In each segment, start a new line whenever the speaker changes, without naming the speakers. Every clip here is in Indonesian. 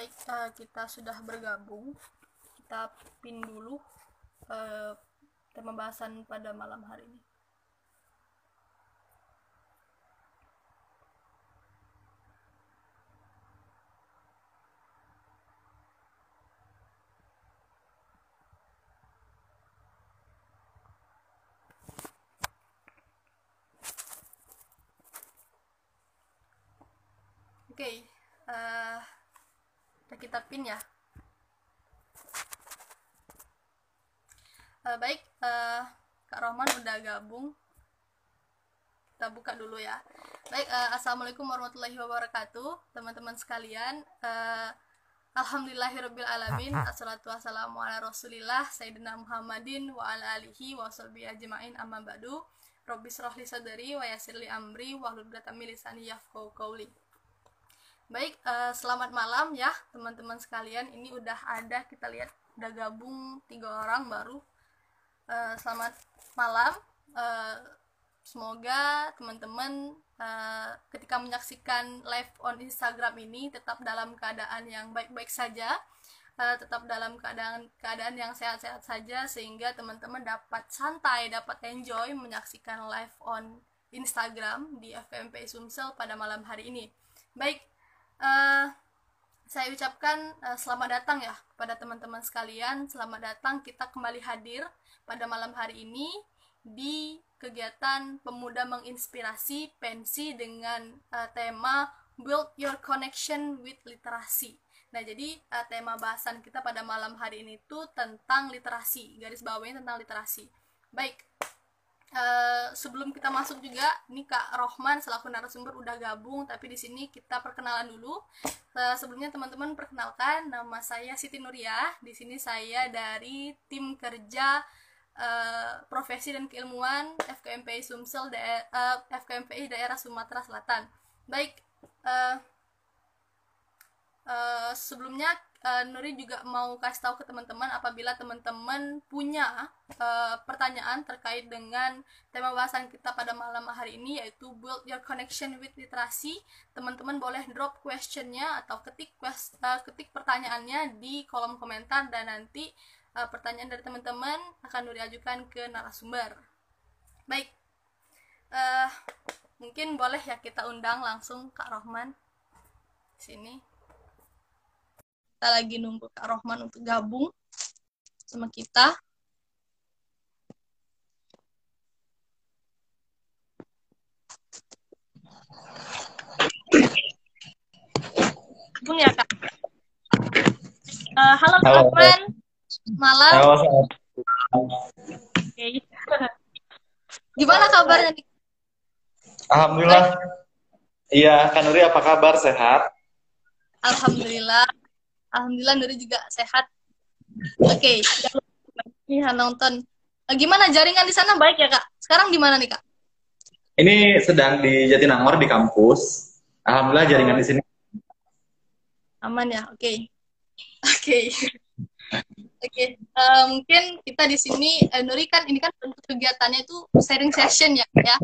Baik, uh, kita sudah bergabung. Kita pin dulu uh, tema bahasan pada malam hari ini. Oke, okay, uh, pin ya. Uh, baik, uh, Kak Roman udah gabung. Kita buka dulu ya. Baik, uh, Assalamualaikum warahmatullahi wabarakatuh, teman-teman sekalian. Uh, Alhamdulillahirabbil alamin. Assalatu wassalamu ala Rasulillah Sayyidina Muhammadin wa ala alihi wa sahbihi ajmain amma ba'du. Srahli sadari wa yassirli amri wa min lisani yafqahu qawli. Baik, uh, selamat malam ya teman-teman sekalian. Ini udah ada kita lihat udah gabung tiga orang baru. Uh, selamat malam. Uh, semoga teman-teman uh, ketika menyaksikan live on Instagram ini tetap dalam keadaan yang baik-baik saja. Uh, tetap dalam keadaan keadaan yang sehat-sehat saja sehingga teman-teman dapat santai, dapat enjoy menyaksikan live on Instagram di FKMP Sumsel pada malam hari ini. Baik, uh, saya ucapkan uh, selamat datang ya kepada teman-teman sekalian. Selamat datang kita kembali hadir pada malam hari ini di kegiatan pemuda menginspirasi pensi dengan uh, tema Build Your Connection with Literasi. Nah, jadi uh, tema bahasan kita pada malam hari ini itu tentang literasi. Garis bawahnya tentang literasi. Baik, Uh, sebelum kita masuk juga, ini Kak Rohman selaku narasumber udah gabung, tapi di sini kita perkenalan dulu. Uh, sebelumnya teman-teman perkenalkan, nama saya Siti Nuriah. Di sini saya dari tim kerja uh, profesi dan keilmuan FKMPI Sumsel, uh, FKMPI daerah Sumatera Selatan. Baik, uh, uh, sebelumnya uh, Nuri juga mau kasih tahu ke teman-teman apabila teman-teman punya uh, pertanyaan terkait dengan tema bahasan kita pada malam hari ini yaitu build your connection with literasi. Teman-teman boleh drop questionnya atau ketik quest, uh, ketik pertanyaannya di kolom komentar. Dan nanti uh, pertanyaan dari teman-teman akan Nuri ajukan ke narasumber. Baik. Uh, mungkin boleh ya kita undang langsung Kak Rohman. Sini kita lagi nunggu Kak Rohman untuk gabung sama kita. Gabung ya Kak. Uh, halo, Kak Rohman. Malam. Halo, Oke. Gimana kabarnya nih?
Alhamdulillah. Iya, Kanuri apa kabar? Sehat?
Alhamdulillah. Alhamdulillah Nuri juga sehat. Oke, okay. ya nonton. Eh, gimana jaringan di sana baik ya kak? Sekarang di mana nih kak?
Ini sedang di Jatinangor di kampus. Alhamdulillah jaringan di sini.
Aman ya, oke. Okay. Oke. Okay. Oke, okay. uh, eh, mungkin kita di sini uh, Nuri kan ini kan bentuk kegiatannya itu sharing session ya, ya.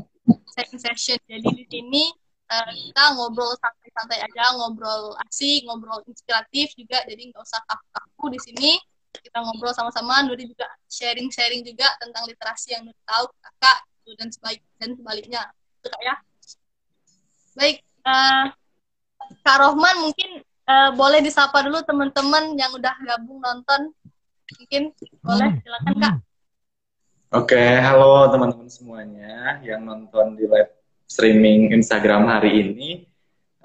Sharing session. Jadi di sini uh, kita ngobrol santai-santai aja, ngobrol asik, ngobrol inspiratif juga, jadi nggak usah kaku-kaku di sini. Kita ngobrol sama-sama, Nuri juga sharing-sharing juga tentang literasi yang Nuri tahu, kakak, gitu, dan sebalik dan sebaliknya, itu kak ya. Baik, uh, Kak Rohman mungkin uh, boleh disapa dulu teman-teman yang udah gabung nonton, mungkin boleh silakan kak.
Oke, okay, halo teman-teman semuanya yang nonton di live streaming Instagram hari ini.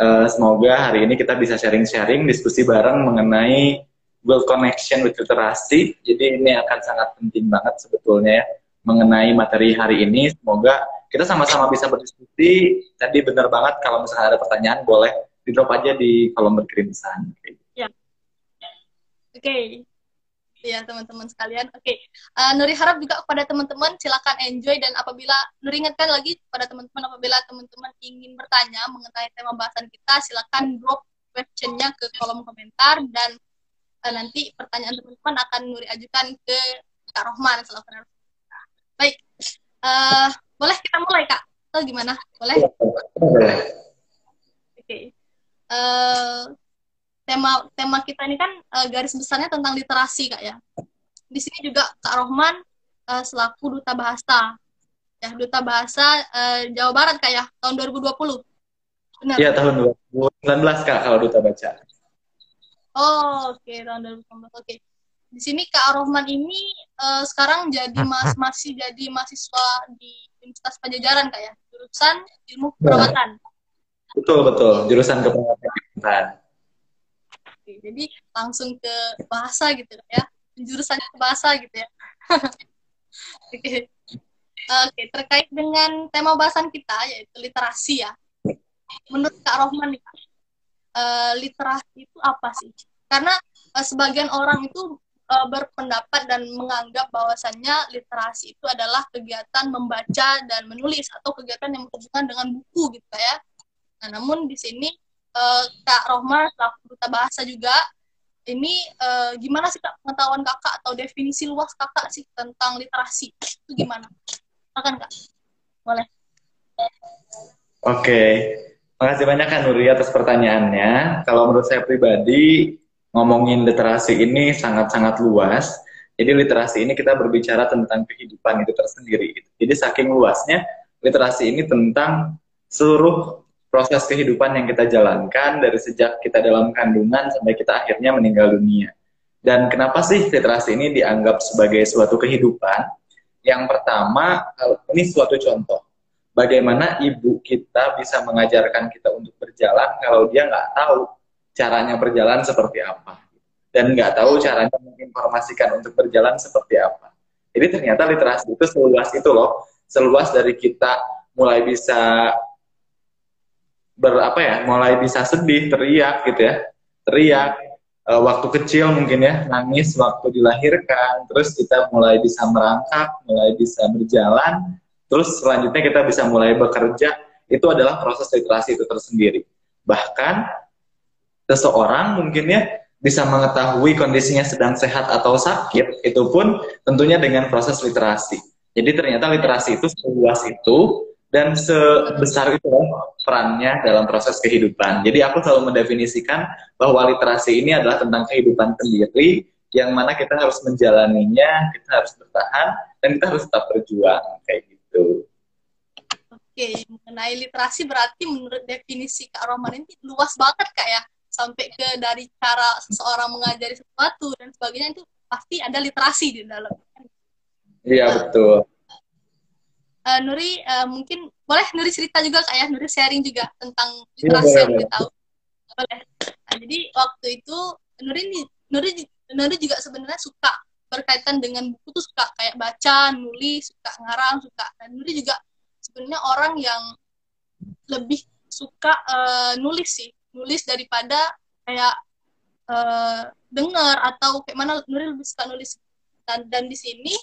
Uh, semoga hari ini kita bisa sharing-sharing, diskusi bareng mengenai build connection with literasi. Jadi ini akan sangat penting banget sebetulnya ya, mengenai materi hari ini. Semoga kita sama-sama bisa berdiskusi. Tadi benar banget kalau misalnya ada pertanyaan boleh di drop aja di kolom berkirim pesan.
Ya. Oke. Okay ya teman-teman sekalian. Oke, okay. uh, eh, Nuri harap juga kepada teman-teman silakan enjoy dan apabila Nuri ingatkan lagi kepada teman-teman apabila teman-teman ingin bertanya mengenai tema bahasan kita silakan drop questionnya ke kolom komentar dan uh, nanti pertanyaan teman-teman akan Nuri ajukan ke Kak Rohman selaku Baik, uh, boleh kita mulai Kak? Atau gimana? Boleh? Oke. Okay. Uh, tema tema kita ini kan uh, garis besarnya tentang literasi kak ya. Di sini juga kak Rohman uh, selaku duta bahasa. Ya duta bahasa uh, Jawa Barat kak ya tahun 2020
benar iya tahun 2019 kak kalau duta baca.
Oh oke okay, tahun 2019 oke. Okay. di sini kak Rohman ini uh, sekarang jadi mas masih jadi mahasiswa di Universitas Pajajaran kak ya. Jurusan ilmu perawatan.
Betul betul. Jurusan keperawatan
Oke, jadi langsung ke bahasa gitu ya. Jurusannya ke bahasa gitu ya. Oke. Oke terkait dengan tema bahasan kita yaitu literasi ya. Menurut kak Rohman nih uh, literasi itu apa sih? Karena uh, sebagian orang itu uh, berpendapat dan menganggap bahwasannya literasi itu adalah kegiatan membaca dan menulis atau kegiatan yang berhubungan dengan buku gitu ya. Nah namun di sini Kak Rohma selaku duta bahasa juga ini uh, gimana sih kak pengetahuan kakak atau definisi luas kakak sih tentang literasi itu gimana? Makan kak, boleh.
Oke, okay. makasih banyak kan Nuri atas pertanyaannya. Kalau menurut saya pribadi ngomongin literasi ini sangat-sangat luas. Jadi literasi ini kita berbicara tentang kehidupan itu tersendiri. Jadi saking luasnya literasi ini tentang seluruh proses kehidupan yang kita jalankan dari sejak kita dalam kandungan sampai kita akhirnya meninggal dunia. Dan kenapa sih literasi ini dianggap sebagai suatu kehidupan? Yang pertama, ini suatu contoh. Bagaimana ibu kita bisa mengajarkan kita untuk berjalan kalau dia nggak tahu caranya berjalan seperti apa. Dan nggak tahu caranya menginformasikan untuk berjalan seperti apa. Jadi ternyata literasi itu seluas itu loh. Seluas dari kita mulai bisa berapa ya mulai bisa sedih teriak gitu ya. Teriak. E, waktu kecil mungkin ya nangis waktu dilahirkan. Terus kita mulai bisa merangkak mulai bisa berjalan. Terus selanjutnya kita bisa mulai bekerja. Itu adalah proses literasi itu tersendiri. Bahkan seseorang mungkin ya bisa mengetahui kondisinya sedang sehat atau sakit itu pun tentunya dengan proses literasi. Jadi ternyata literasi itu seluas itu dan sebesar itu perannya dalam proses kehidupan. Jadi aku selalu mendefinisikan bahwa literasi ini adalah tentang kehidupan sendiri yang mana kita harus menjalaninya, kita harus bertahan dan kita harus tetap berjuang kayak gitu.
Oke, mengenai literasi berarti menurut definisi Kak Roman ini luas banget Kak ya. Sampai ke dari cara seseorang mengajari sesuatu dan sebagainya itu pasti ada literasi di dalam.
Iya, betul
uh, Nuri uh, mungkin boleh Nuri cerita juga kak ya Nuri sharing juga tentang iya, literasi yang Nuri tahu boleh. Nah, jadi waktu itu Nuri Nuri Nuri juga sebenarnya suka berkaitan dengan buku tuh suka kayak baca nulis suka ngarang suka. Dan Nuri juga sebenarnya orang yang lebih suka uh, nulis sih. Nulis daripada kayak uh, dengar atau kayak mana Nuri lebih suka nulis. Dan dan di sini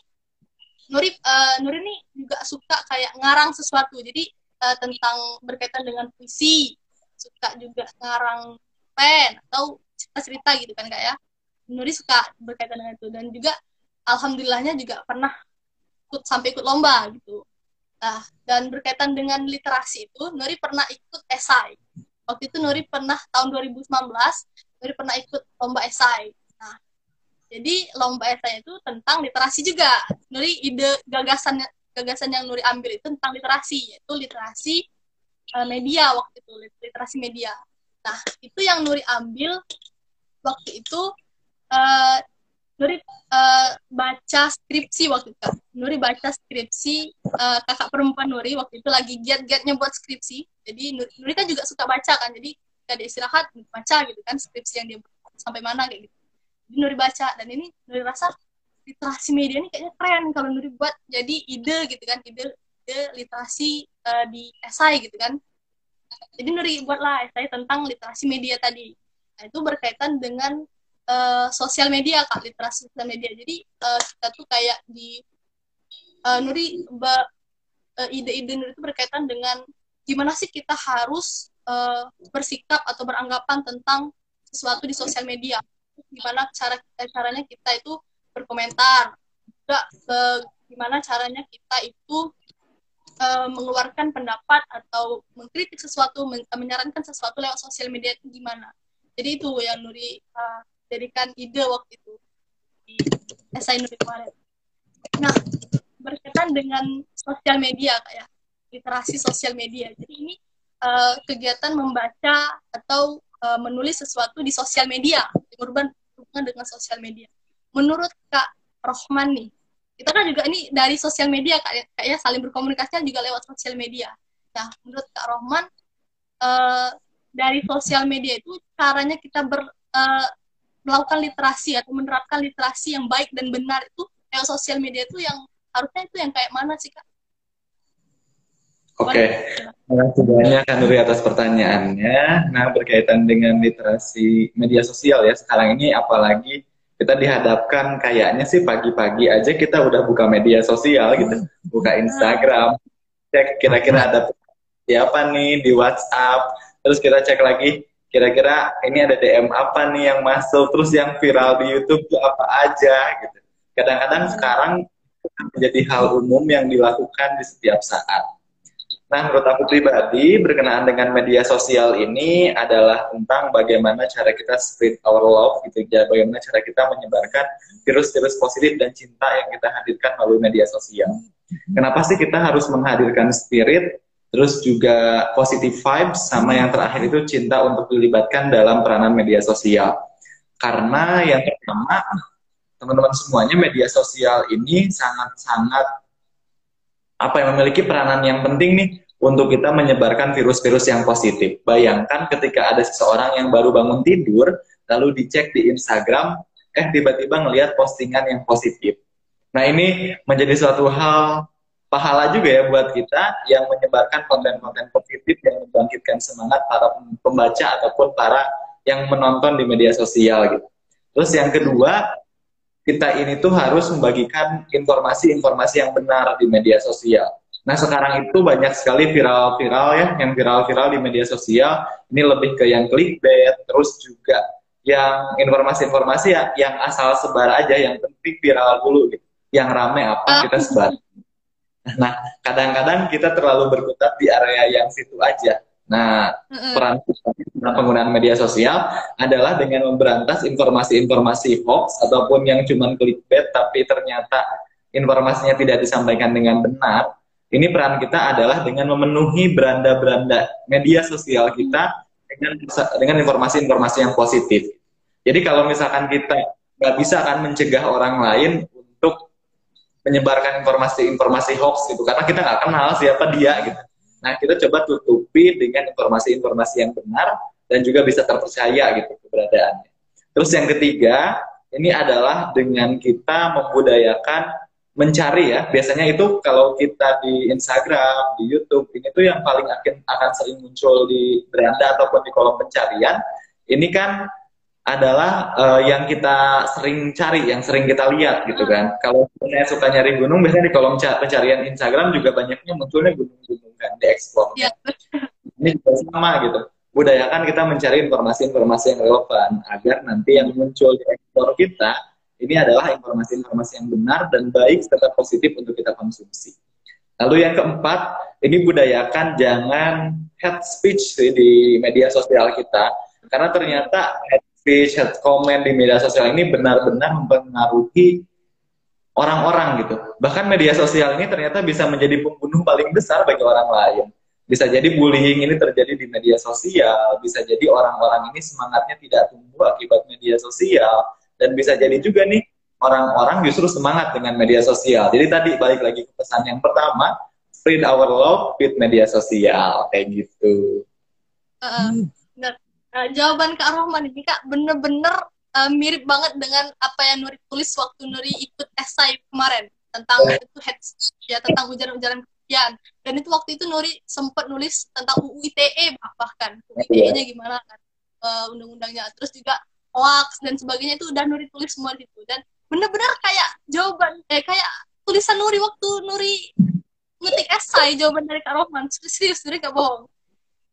Nuri uh, Nuri nih juga suka kayak ngarang sesuatu. Jadi uh, tentang berkaitan dengan puisi suka juga ngarang pen atau cerita-cerita gitu kan kak ya. Nuri suka berkaitan dengan itu. Dan juga alhamdulillahnya juga pernah ikut sampai ikut lomba gitu. Nah dan berkaitan dengan literasi itu Nuri pernah ikut esai. Waktu itu Nuri pernah tahun 2019 Nuri pernah ikut lomba esai jadi lomba esai itu tentang literasi juga. Nuri ide gagasan gagasan yang Nuri ambil itu tentang literasi, yaitu literasi uh, media waktu itu, literasi media. Nah, itu yang Nuri ambil waktu itu uh, Nuri uh, baca skripsi waktu itu. Nuri baca skripsi uh, kakak perempuan Nuri waktu itu lagi giat-giatnya buat skripsi. Jadi Nuri, Nuri kan juga suka baca kan. Jadi gak ada istirahat baca gitu kan skripsi yang dia sampai mana kayak gitu. Nuri baca dan ini Nuri rasa literasi media ini kayaknya keren kalau Nuri buat jadi ide gitu kan ide ide literasi uh, di esai gitu kan. Jadi Nuri buatlah esai tentang literasi media tadi. Nah, itu berkaitan dengan uh, sosial media kak literasi sosial media. Jadi uh, kita tuh kayak di uh, Nuri uh, ide-ide Nuri itu berkaitan dengan gimana sih kita harus uh, bersikap atau beranggapan tentang sesuatu di sosial media gimana cara caranya kita itu berkomentar. Juga uh, gimana caranya kita itu uh, mengeluarkan pendapat atau mengkritik sesuatu men menyarankan sesuatu lewat sosial media itu gimana. Jadi itu yang Nuri uh, jadikan ide waktu itu di esai Nuri kemarin. Nah berkaitan dengan sosial media kayak ya. literasi sosial media. Jadi ini uh, kegiatan membaca atau uh, menulis sesuatu di sosial media berhubungan dengan sosial media. Menurut Kak Rohman nih kita kan juga ini dari sosial media kayak kayaknya saling berkomunikasi juga lewat sosial media. Nah menurut Kak Rohman uh, dari sosial media itu caranya kita ber uh, melakukan literasi atau menerapkan literasi yang baik dan benar itu lewat sosial media itu yang harusnya itu yang kayak mana sih kak?
Oke, okay. terima kasih banyak Kanuri atas pertanyaannya. Nah berkaitan dengan literasi media sosial ya sekarang ini apalagi kita dihadapkan kayaknya sih pagi-pagi aja kita udah buka media sosial gitu, buka Instagram, cek kira-kira ada siapa nih di WhatsApp, terus kita cek lagi kira-kira ini ada DM apa nih yang masuk, terus yang viral di YouTube tuh apa aja gitu. Kadang-kadang sekarang menjadi hal umum yang dilakukan di setiap saat Nah, menurut aku pribadi, berkenaan dengan media sosial ini adalah tentang bagaimana cara kita spread our love, gitu ya, bagaimana cara kita menyebarkan virus-virus positif dan cinta yang kita hadirkan melalui media sosial. Kenapa sih kita harus menghadirkan spirit, terus juga positive vibes, sama yang terakhir itu cinta untuk dilibatkan dalam peranan media sosial? Karena yang pertama, teman-teman semuanya media sosial ini sangat-sangat apa yang memiliki peranan yang penting nih untuk kita menyebarkan virus-virus yang positif. Bayangkan ketika ada seseorang yang baru bangun tidur, lalu dicek di Instagram, eh tiba-tiba ngelihat postingan yang positif. Nah ini menjadi suatu hal pahala juga ya buat kita yang menyebarkan konten-konten positif yang membangkitkan semangat para pembaca ataupun para yang menonton di media sosial gitu. Terus yang kedua, kita ini tuh harus membagikan informasi-informasi yang benar di media sosial. Nah sekarang itu banyak sekali viral-viral ya, yang viral-viral di media sosial. Ini lebih ke yang clickbait, terus juga yang informasi-informasi yang, yang asal sebar aja, yang penting viral dulu gitu. Yang rame apa kita sebar. Nah kadang-kadang kita terlalu berkutat di area yang situ aja. Nah, peran dalam penggunaan media sosial adalah dengan memberantas informasi-informasi hoax ataupun yang cuma clickbait tapi ternyata informasinya tidak disampaikan dengan benar. Ini peran kita adalah dengan memenuhi beranda-beranda media sosial kita dengan dengan informasi-informasi yang positif. Jadi kalau misalkan kita nggak bisa akan mencegah orang lain untuk menyebarkan informasi-informasi hoax gitu, karena kita nggak kenal siapa dia gitu Nah, kita coba tutupi dengan informasi-informasi yang benar dan juga bisa terpercaya gitu keberadaannya. Terus yang ketiga, ini adalah dengan kita membudayakan mencari ya. Biasanya itu kalau kita di Instagram, di YouTube, ini tuh yang paling akan sering muncul di beranda ataupun di kolom pencarian. Ini kan adalah uh, yang kita sering cari, yang sering kita lihat gitu kan. Kalau saya suka nyari gunung, biasanya di kolom pencarian Instagram juga banyaknya munculnya gunung-gunung kan, di explore. Ya. Ini juga sama gitu. Budayakan kita mencari informasi-informasi yang relevan agar nanti yang muncul di explore kita ini adalah informasi-informasi yang benar dan baik serta positif untuk kita konsumsi. Lalu yang keempat, ini budayakan jangan head speech di media sosial kita karena ternyata head speech, head comment di media sosial ini benar-benar mempengaruhi orang-orang gitu. Bahkan media sosial ini ternyata bisa menjadi pembunuh paling besar bagi orang lain. Bisa jadi bullying ini terjadi di media sosial, bisa jadi orang-orang ini semangatnya tidak tumbuh akibat media sosial, dan bisa jadi juga nih orang-orang justru semangat dengan media sosial. Jadi tadi balik lagi ke pesan yang pertama, spread our love with media sosial, kayak gitu.
Uh, uh, jawaban Kak Rohman ini Kak bener-bener uh, mirip banget dengan apa yang Nuri tulis waktu Nuri ikut esai kemarin tentang oh. itu head ya tentang ujaran-ujaran kebencian. Dan itu waktu itu Nuri sempat nulis tentang UU ITE bahkan. UU ITE-nya gimana kan uh, undang-undangnya terus juga hoax dan sebagainya itu udah Nuri tulis semua di situ. Dan bener-bener kayak jawaban eh kayak tulisan Nuri waktu Nuri ngetik esai jawaban dari Kak Rohman. Serius Nuri gak bohong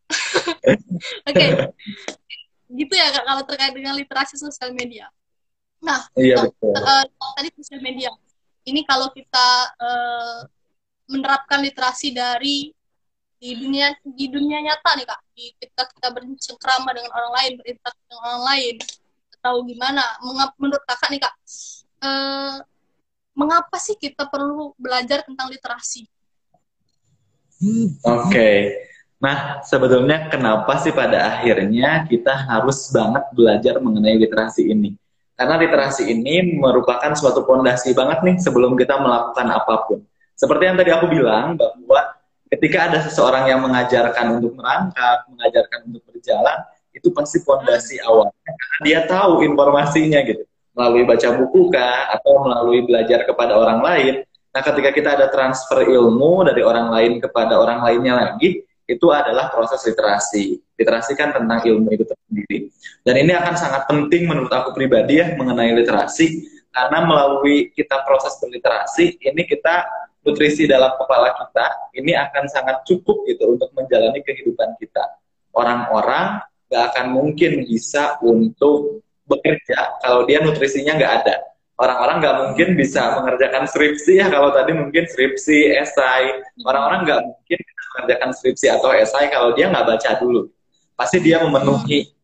Oke, okay. gitu ya kak kalau terkait dengan literasi sosial media. Nah,
iya,
Uh, tadi sosial media. Ini kalau kita uh, menerapkan literasi dari di dunia di dunia nyata nih kak di ketika kita bercengkrama dengan orang lain berinteraksi dengan orang lain atau gimana menurut kakak nih kak eh, mengapa sih kita perlu belajar tentang literasi
oke okay. Nah sebetulnya kenapa sih pada akhirnya kita harus banget belajar mengenai literasi ini karena literasi ini merupakan suatu fondasi banget nih sebelum kita melakukan apa pun. Seperti yang tadi aku bilang bahwa ketika ada seseorang yang mengajarkan untuk merangkak, mengajarkan untuk berjalan, itu pasti fondasi awalnya karena dia tahu informasinya gitu melalui baca buku kah atau melalui belajar kepada orang lain. Nah, ketika kita ada transfer ilmu dari orang lain kepada orang lainnya lagi, itu adalah proses literasi. Literasi kan tentang ilmu itu sendiri. Dan ini akan sangat penting menurut aku pribadi ya mengenai literasi karena melalui kita proses berliterasi ini kita nutrisi dalam kepala kita ini akan sangat cukup gitu untuk menjalani kehidupan kita. Orang-orang gak akan mungkin bisa untuk bekerja kalau dia nutrisinya nggak ada. Orang-orang nggak mungkin bisa mengerjakan skripsi ya kalau tadi mungkin skripsi, esai. Orang-orang nggak mungkin mengerjakan skripsi atau esai kalau dia nggak baca dulu. Pasti dia memenuhi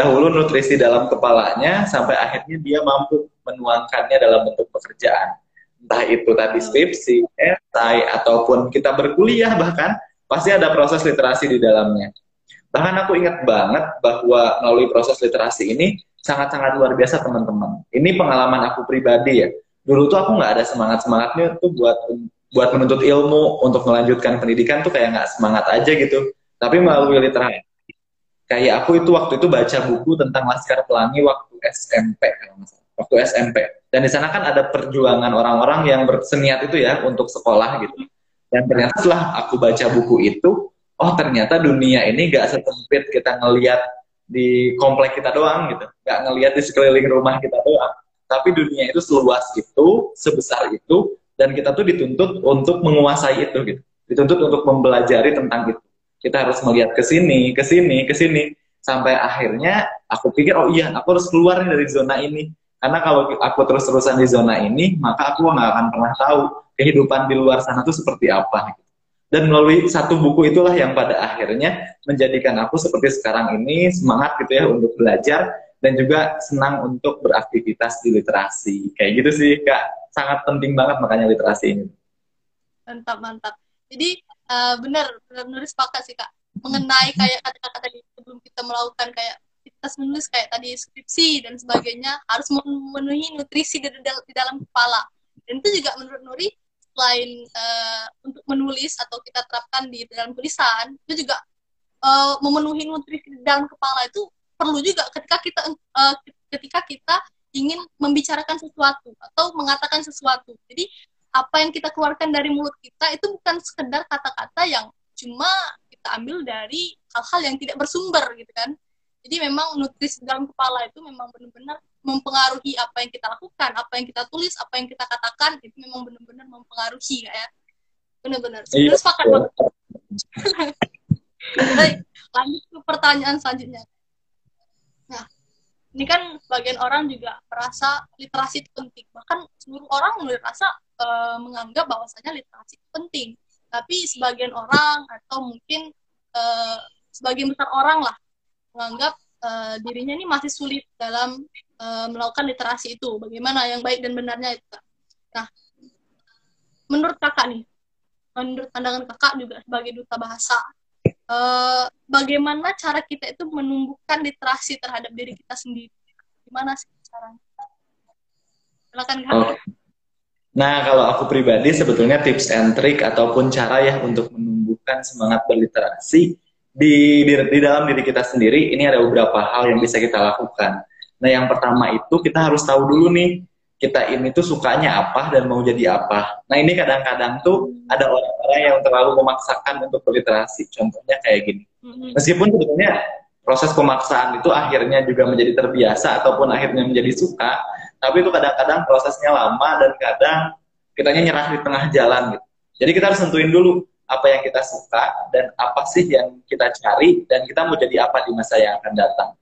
dahulu nutrisi dalam kepalanya sampai akhirnya dia mampu menuangkannya dalam bentuk pekerjaan. Entah itu tadi skripsi, esai, ataupun kita berkuliah bahkan, pasti ada proses literasi di dalamnya. Bahkan aku ingat banget bahwa melalui proses literasi ini sangat-sangat luar biasa teman-teman. Ini pengalaman aku pribadi ya. Dulu tuh aku nggak ada semangat-semangatnya tuh buat buat menuntut ilmu untuk melanjutkan pendidikan tuh kayak nggak semangat aja gitu tapi melalui literasi kayak aku itu waktu itu baca buku tentang Laskar Pelangi waktu SMP waktu SMP dan di sana kan ada perjuangan orang-orang yang berseniat itu ya untuk sekolah gitu dan ternyata setelah aku baca buku itu oh ternyata dunia ini gak sesempit kita ngelihat di komplek kita doang gitu. Gak ngelihat di sekeliling rumah kita doang. Tapi dunia itu seluas itu sebesar itu dan kita tuh dituntut untuk menguasai itu gitu. Dituntut untuk mempelajari tentang itu. Kita harus melihat ke sini ke sini ke sini. Sampai akhirnya aku pikir oh iya aku harus keluar dari zona ini. Karena kalau aku terus-terusan di zona ini maka aku nggak akan pernah tahu kehidupan di luar sana tuh seperti apa gitu. Dan melalui satu buku itulah yang pada akhirnya menjadikan aku seperti sekarang ini semangat gitu ya untuk belajar dan juga senang untuk beraktivitas di literasi kayak gitu sih kak sangat penting banget makanya literasi ini.
Mantap mantap. Jadi uh, benar benar sepakat sih kak mengenai kayak kata-kata tadi sebelum kita melakukan kayak kita menulis kayak tadi skripsi dan sebagainya harus memenuhi nutrisi di, di dalam kepala dan itu juga menurut Nuri selain uh, untuk menulis atau kita terapkan di dalam tulisan itu juga uh, memenuhi nutrisi di dalam kepala itu perlu juga ketika kita uh, ketika kita ingin membicarakan sesuatu atau mengatakan sesuatu. Jadi apa yang kita keluarkan dari mulut kita itu bukan sekedar kata-kata yang cuma kita ambil dari hal-hal yang tidak bersumber gitu kan. Jadi memang nutrisi dalam kepala itu memang benar-benar mempengaruhi apa yang kita lakukan, apa yang kita tulis, apa yang kita katakan itu memang benar-benar mempengaruhi ya. Benar-benar. Iya. sepakat banget. Baik, lanjut ke pertanyaan selanjutnya ini kan sebagian orang juga merasa literasi itu penting bahkan seluruh orang merasa e, menganggap bahwasanya literasi itu penting tapi sebagian orang atau mungkin e, sebagian besar orang lah menganggap e, dirinya ini masih sulit dalam e, melakukan literasi itu bagaimana yang baik dan benarnya itu nah menurut kakak nih menurut pandangan kakak juga sebagai duta bahasa uh, bagaimana cara kita itu menumbuhkan literasi terhadap diri kita sendiri gimana sih caranya silakan kan oh.
Nah, kalau aku pribadi sebetulnya tips and trick ataupun cara ya untuk menumbuhkan semangat berliterasi di, di, di dalam diri kita sendiri, ini ada beberapa hal yang bisa kita lakukan. Nah, yang pertama itu kita harus tahu dulu nih, kita ini tuh sukanya apa dan mau jadi apa. Nah ini kadang-kadang tuh ada orang-orang yang terlalu memaksakan untuk berliterasi. Contohnya kayak gini. Mm-hmm. Meskipun sebetulnya proses pemaksaan itu akhirnya juga menjadi terbiasa ataupun akhirnya menjadi suka, tapi itu kadang-kadang prosesnya lama dan kadang kitanya nyerah di tengah jalan gitu. Jadi kita harus tentuin dulu apa yang kita suka dan apa sih yang kita cari dan kita mau jadi apa di masa yang akan datang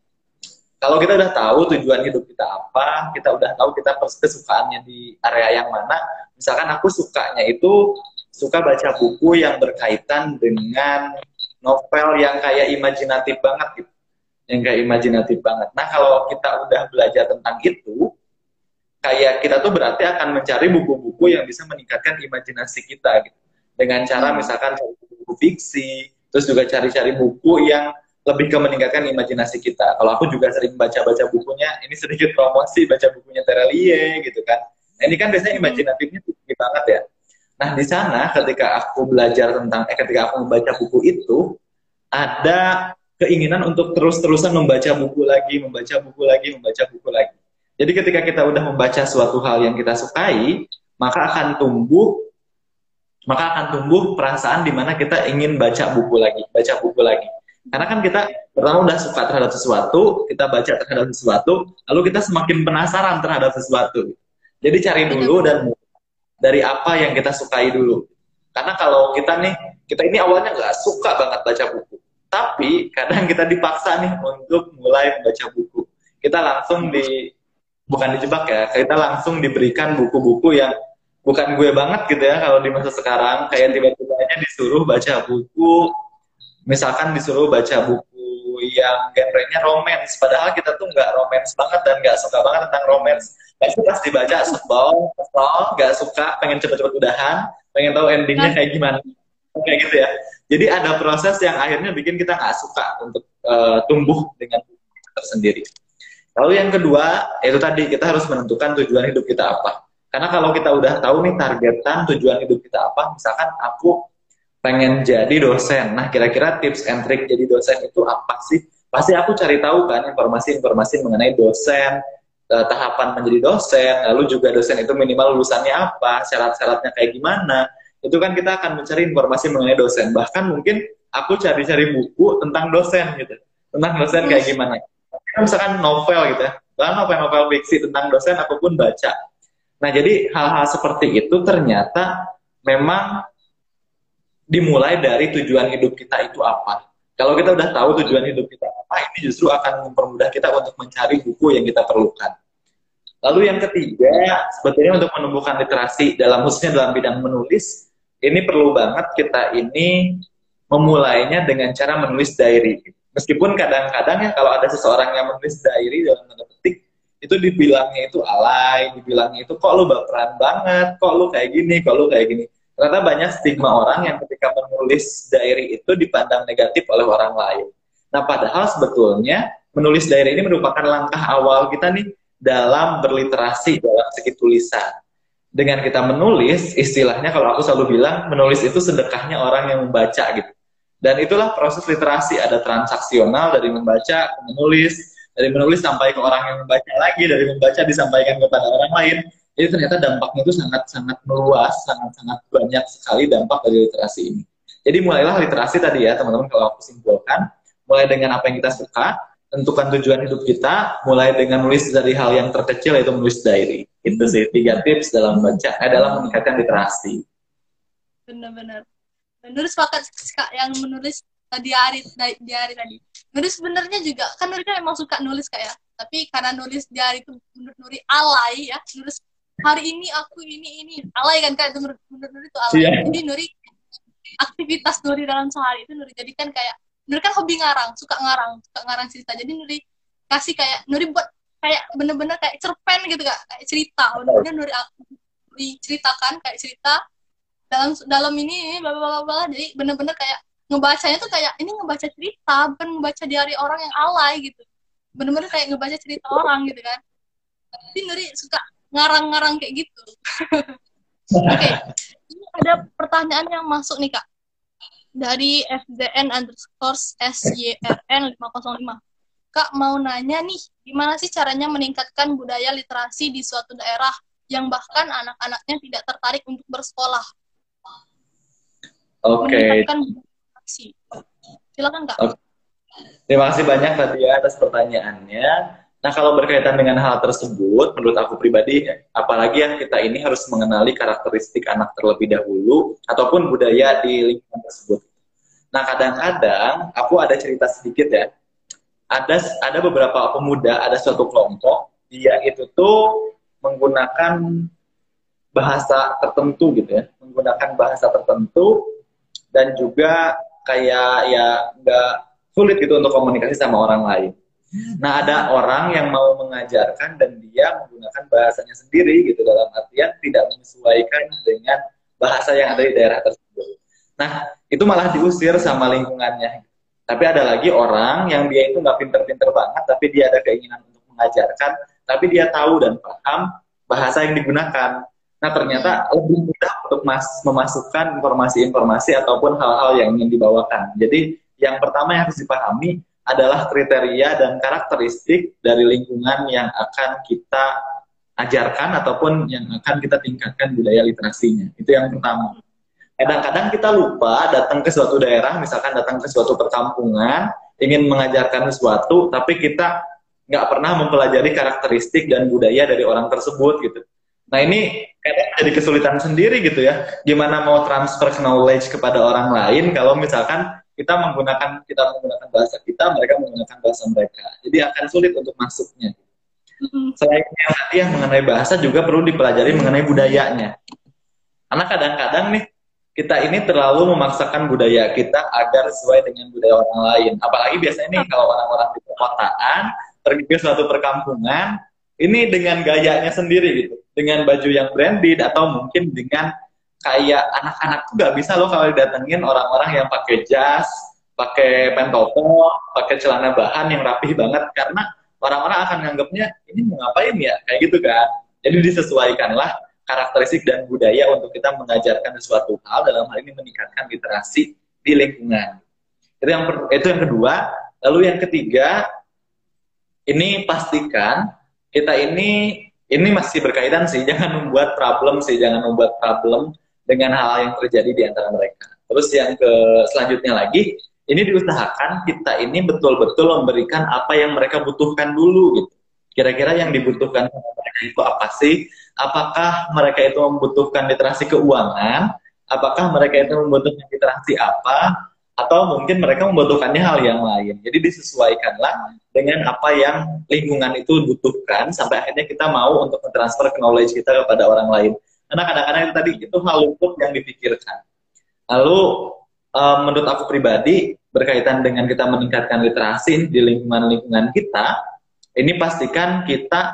kalau kita udah tahu tujuan hidup kita apa, kita udah tahu kita kesukaannya di area yang mana. Misalkan aku sukanya itu suka baca buku yang berkaitan dengan novel yang kayak imajinatif banget gitu. Yang kayak imajinatif banget. Nah, kalau kita udah belajar tentang itu, kayak kita tuh berarti akan mencari buku-buku yang bisa meningkatkan imajinasi kita gitu. Dengan cara misalkan cari buku fiksi, terus juga cari-cari buku yang lebih ke meningkatkan imajinasi kita. Kalau aku juga sering baca-baca bukunya, ini sedikit promosi baca bukunya Terelie gitu kan. Nah, ini kan biasanya imajinatifnya tinggi banget ya. Nah, di sana ketika aku belajar tentang, eh ketika aku membaca buku itu, ada keinginan untuk terus-terusan membaca buku lagi, membaca buku lagi, membaca buku lagi. Jadi ketika kita udah membaca suatu hal yang kita sukai, maka akan tumbuh maka akan tumbuh perasaan di mana kita ingin baca buku lagi, baca buku lagi. Karena kan kita pertama udah suka terhadap sesuatu, kita baca terhadap sesuatu, lalu kita semakin penasaran terhadap sesuatu. Jadi cari dulu dan dari apa yang kita sukai dulu. Karena kalau kita nih, kita ini awalnya nggak suka banget baca buku. Tapi kadang kita dipaksa nih untuk mulai membaca buku. Kita langsung di, bukan dijebak ya, kita langsung diberikan buku-buku yang bukan gue banget gitu ya kalau di masa sekarang. Kayak tiba-tiba aja disuruh baca buku, misalkan disuruh baca buku yang genrenya romance. Padahal kita tuh nggak romance banget dan nggak suka banget tentang romance pasti pas dibaca sebel, kesel, nggak suka, pengen cepet-cepet udahan, pengen tahu endingnya kayak gimana, kayak gitu ya. Jadi ada proses yang akhirnya bikin kita nggak suka untuk uh, tumbuh dengan tersendiri. Lalu yang kedua, itu tadi kita harus menentukan tujuan hidup kita apa. Karena kalau kita udah tahu nih targetan tujuan hidup kita apa, misalkan aku pengen jadi dosen. Nah, kira-kira tips and trick jadi dosen itu apa sih? Pasti aku cari tahu kan informasi-informasi mengenai dosen, uh, tahapan menjadi dosen, lalu juga dosen itu minimal lulusannya apa, syarat-syaratnya kayak gimana, itu kan kita akan mencari informasi mengenai dosen. Bahkan mungkin aku cari-cari buku tentang dosen gitu, tentang dosen kayak gimana. Misalkan novel gitu ya, bahkan novel-novel fiksi tentang dosen aku pun baca. Nah jadi hal-hal seperti itu ternyata memang dimulai dari tujuan hidup kita itu apa. Kalau kita udah tahu tujuan hidup kita apa, ini justru akan mempermudah kita untuk mencari buku yang kita perlukan. Lalu yang ketiga, sebetulnya untuk menumbuhkan literasi dalam khususnya dalam bidang menulis, ini perlu banget kita ini memulainya dengan cara menulis diary. Meskipun kadang-kadang ya kalau ada seseorang yang menulis diary dalam tanda petik, itu dibilangnya itu alay, dibilangnya itu kok lu baperan banget, kok lu kayak gini, kok lu kayak gini. Ternyata banyak stigma orang yang ketika menulis diary itu dipandang negatif oleh orang lain. Nah, padahal sebetulnya menulis diary ini merupakan langkah awal kita nih dalam berliterasi dalam segi tulisan. Dengan kita menulis, istilahnya kalau aku selalu bilang, menulis itu sedekahnya orang yang membaca gitu. Dan itulah proses literasi, ada transaksional dari membaca ke menulis, dari menulis sampai ke orang yang membaca lagi, dari membaca disampaikan kepada orang lain, jadi ternyata dampaknya itu sangat-sangat meluas, sangat-sangat banyak sekali dampak dari literasi ini. Jadi mulailah literasi tadi ya teman-teman kalau aku simpulkan, mulai dengan apa yang kita suka, tentukan tujuan hidup kita, mulai dengan nulis dari hal yang terkecil yaitu menulis diary. Itu sih tiga tips dalam baca, eh, dalam meningkatkan literasi.
Benar-benar. Nulis sepakat yang menulis diary diary tadi. Nulis sebenarnya juga kan Nuri kan emang suka nulis kayak, tapi karena nulis diary itu menurut Nuri alay ya, nulis hari ini aku ini ini. Alay kan kayak menurut Nuri itu alay. Yeah. jadi Nuri aktivitas Nuri dalam sehari itu Nuri jadikan kayak Nuri kan hobi ngarang suka ngarang suka ngarang cerita. Jadi Nuri kasih kayak Nuri buat kayak bener-bener kayak cerpen gitu kak. Kayak cerita. Bener-bener Nuri, Nuri ceritakan kayak cerita. Dalam dalam ini bla bla bla jadi bener-bener kayak ngebacanya tuh kayak ini ngebaca cerita bukan ngebaca diari orang yang alay gitu. Bener-bener kayak ngebaca cerita orang gitu kan. Tapi Nuri suka ngarang-ngarang kayak gitu. Oke, okay. ini ada pertanyaan yang masuk nih kak dari FDN underscore SYRN 505. Kak mau nanya nih, gimana sih caranya meningkatkan budaya literasi di suatu daerah yang bahkan anak-anaknya tidak tertarik untuk bersekolah?
Oke. Okay.
Silakan kak. Okay.
Terima kasih banyak Nadia atas pertanyaannya. Nah, kalau berkaitan dengan hal tersebut, menurut aku pribadi, apalagi yang kita ini harus mengenali karakteristik anak terlebih dahulu, ataupun budaya di lingkungan tersebut. Nah, kadang-kadang aku ada cerita sedikit ya. Ada ada beberapa pemuda, ada suatu kelompok, dia itu tuh menggunakan bahasa tertentu gitu ya, menggunakan bahasa tertentu dan juga kayak ya nggak sulit gitu untuk komunikasi sama orang lain. Nah ada orang yang mau mengajarkan dan dia menggunakan bahasanya sendiri gitu dalam artian tidak menyesuaikan dengan bahasa yang ada di daerah tersebut. Nah itu malah diusir sama lingkungannya. Tapi ada lagi orang yang dia itu nggak pinter-pinter banget, tapi dia ada keinginan untuk mengajarkan, tapi dia tahu dan paham bahasa yang digunakan. Nah ternyata lebih mudah untuk mas memasukkan informasi-informasi ataupun hal-hal yang ingin dibawakan. Jadi yang pertama yang harus dipahami adalah kriteria dan karakteristik dari lingkungan yang akan kita ajarkan ataupun yang akan kita tingkatkan budaya literasinya. Itu yang pertama. Kadang-kadang kita lupa datang ke suatu daerah, misalkan datang ke suatu perkampungan, ingin mengajarkan sesuatu, tapi kita nggak pernah mempelajari karakteristik dan budaya dari orang tersebut gitu. Nah ini kadang jadi kesulitan sendiri gitu ya. Gimana mau transfer knowledge kepada orang lain kalau misalkan kita menggunakan kita menggunakan bahasa kita, mereka menggunakan bahasa mereka. Jadi akan sulit untuk masuknya. Selain yang tadi yang mengenai bahasa juga perlu dipelajari mengenai budayanya. Karena kadang-kadang nih kita ini terlalu memaksakan budaya kita agar sesuai dengan budaya orang lain. Apalagi biasanya nih kalau orang-orang di perkotaan pergi ke suatu perkampungan, ini dengan gayanya sendiri gitu dengan baju yang branded atau mungkin dengan kayak anak-anak tuh nggak bisa loh kalau didatengin orang-orang yang pakai jas, pakai pentopo, pakai celana bahan yang rapih banget karena orang-orang akan nganggapnya ini mau ngapain ya kayak gitu kan. Jadi disesuaikanlah karakteristik dan budaya untuk kita mengajarkan sesuatu hal dalam hal ini meningkatkan literasi di lingkungan. Itu yang itu yang kedua. Lalu yang ketiga, ini pastikan kita ini ini masih berkaitan sih, jangan membuat problem sih, jangan membuat problem dengan hal yang terjadi di antara mereka. Terus yang ke selanjutnya lagi, ini diusahakan kita ini betul-betul memberikan apa yang mereka butuhkan dulu gitu. Kira-kira yang dibutuhkan sama mereka itu apa sih? Apakah mereka itu membutuhkan literasi keuangan? Apakah mereka itu membutuhkan literasi apa? atau mungkin mereka membutuhkannya hal yang lain. Jadi disesuaikanlah dengan apa yang lingkungan itu butuhkan sampai akhirnya kita mau untuk mentransfer knowledge kita kepada orang lain. Karena kadang-kadang tadi itu hal luput yang dipikirkan. Lalu um, menurut aku pribadi berkaitan dengan kita meningkatkan literasi di lingkungan-lingkungan kita, ini pastikan kita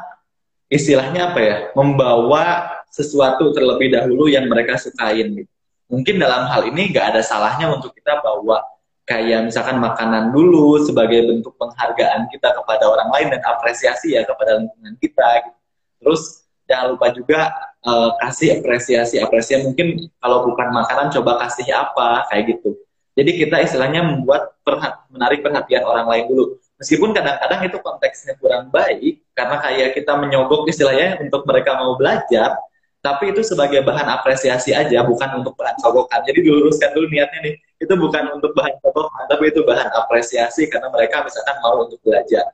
istilahnya apa ya, membawa sesuatu terlebih dahulu yang mereka sukain mungkin dalam hal ini nggak ada salahnya untuk kita bawa kayak misalkan makanan dulu sebagai bentuk penghargaan kita kepada orang lain dan apresiasi ya kepada lingkungan kita. Gitu. Terus jangan lupa juga uh, kasih apresiasi apresiasi mungkin kalau bukan makanan coba kasih apa kayak gitu. Jadi kita istilahnya membuat perhat menarik perhatian orang lain dulu. Meskipun kadang-kadang itu konteksnya kurang baik karena kayak kita menyogok istilahnya untuk mereka mau belajar, tapi itu sebagai bahan apresiasi aja, bukan untuk bahan sogokan. Jadi diluruskan dulu niatnya nih, itu bukan untuk bahan sogokan, tapi itu bahan apresiasi karena mereka misalkan mau untuk belajar.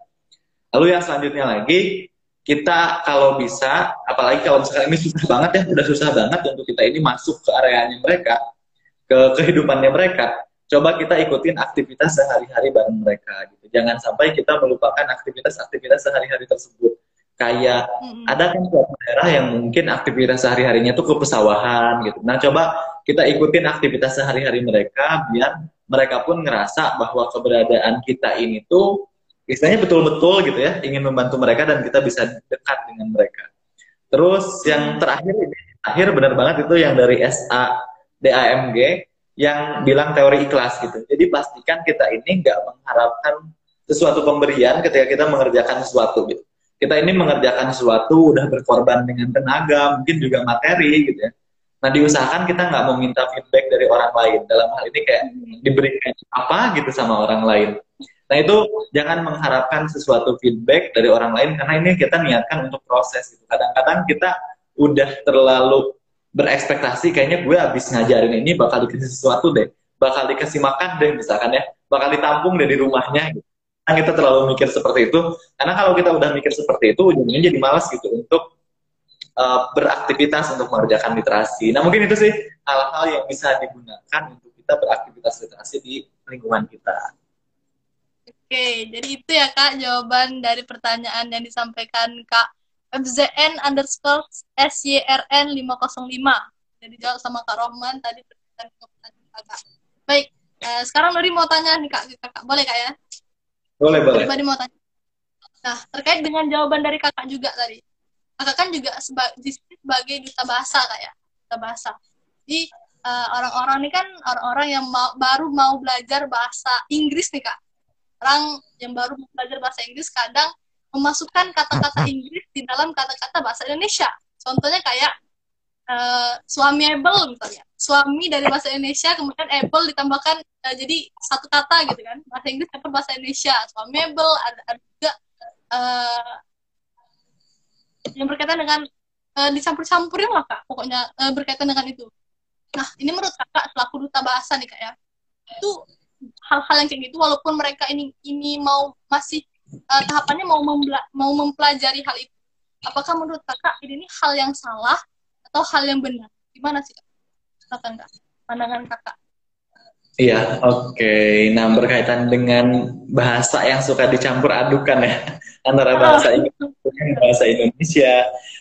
Lalu yang selanjutnya lagi, kita kalau bisa, apalagi kalau misalkan ini susah banget ya, udah susah banget untuk kita ini masuk ke areanya mereka, ke kehidupannya mereka, coba kita ikutin aktivitas sehari-hari bareng mereka gitu. Jangan sampai kita melupakan aktivitas-aktivitas sehari-hari tersebut kayak mm-hmm. ada kan suatu daerah yang mungkin aktivitas sehari-harinya tuh ke pesawahan gitu. Nah, coba kita ikutin aktivitas sehari-hari mereka biar mereka pun ngerasa bahwa keberadaan kita ini tuh istilahnya betul-betul gitu ya, ingin membantu mereka dan kita bisa dekat dengan mereka. Terus yang terakhir ini, akhir benar banget itu yang dari SA DAMG yang bilang teori ikhlas gitu. Jadi pastikan kita ini nggak mengharapkan sesuatu pemberian ketika kita mengerjakan sesuatu gitu. Kita ini mengerjakan sesuatu udah berkorban dengan tenaga mungkin juga materi gitu ya. Nah diusahakan kita nggak mau minta feedback dari orang lain. Dalam hal ini kayak diberikan apa gitu sama orang lain nah itu jangan mengharapkan sesuatu feedback dari orang lain karena ini kita niatkan untuk proses gitu. Kadang-kadang kita udah terlalu berekspektasi kayaknya gue habis ngajarin ini bakal dikasih sesuatu deh. Bakal dikasih makan deh misalkan ya. Bakal ditampung dari rumahnya gitu. Kita terlalu mikir seperti itu. Karena kalau kita udah mikir seperti itu ujungnya jadi malas gitu untuk uh, beraktivitas untuk mengerjakan literasi. Nah mungkin itu sih hal-hal yang bisa digunakan untuk kita beraktivitas literasi di lingkungan kita
Oke, jadi itu ya kak jawaban dari pertanyaan yang disampaikan kak FZN underscore SYRN 505. sudah dijawab sama Kak Rohman tadi pertanyaan kakak. Baik, eh, sekarang Nuri mau tanya nih kak, kakak boleh kak ya?
Boleh boleh.
Pribadi mau tanya. Nah terkait dengan jawaban dari kakak juga tadi, kakak kan juga seba sebagai duta bahasa kak ya, duta bahasa. Jadi uh, orang-orang ini kan orang-orang yang mau, baru mau belajar bahasa Inggris nih kak. Orang yang baru belajar bahasa Inggris kadang memasukkan kata-kata Inggris di dalam kata-kata bahasa Indonesia. Contohnya kayak uh, suami able misalnya. Suami dari bahasa Indonesia kemudian able ditambahkan uh, jadi satu kata gitu kan. Bahasa Inggris dapat bahasa Indonesia. Suami able ada, ada juga uh, yang berkaitan dengan uh, dicampur-campurin lah kak. Pokoknya uh, berkaitan dengan itu. Nah, ini menurut kakak selaku duta bahasa nih kak ya, itu hal-hal yang kayak gitu walaupun mereka ini ini mau masih uh, tahapannya mau mau mempelajari hal itu, apakah menurut kakak ini, ini hal yang salah atau hal yang benar? Gimana sih kak? Silakan kak, pandangan kakak.
Iya, oke. Okay. Nah, berkaitan dengan bahasa yang suka dicampur adukan ya antara bahasa Inggris dan bahasa Indonesia.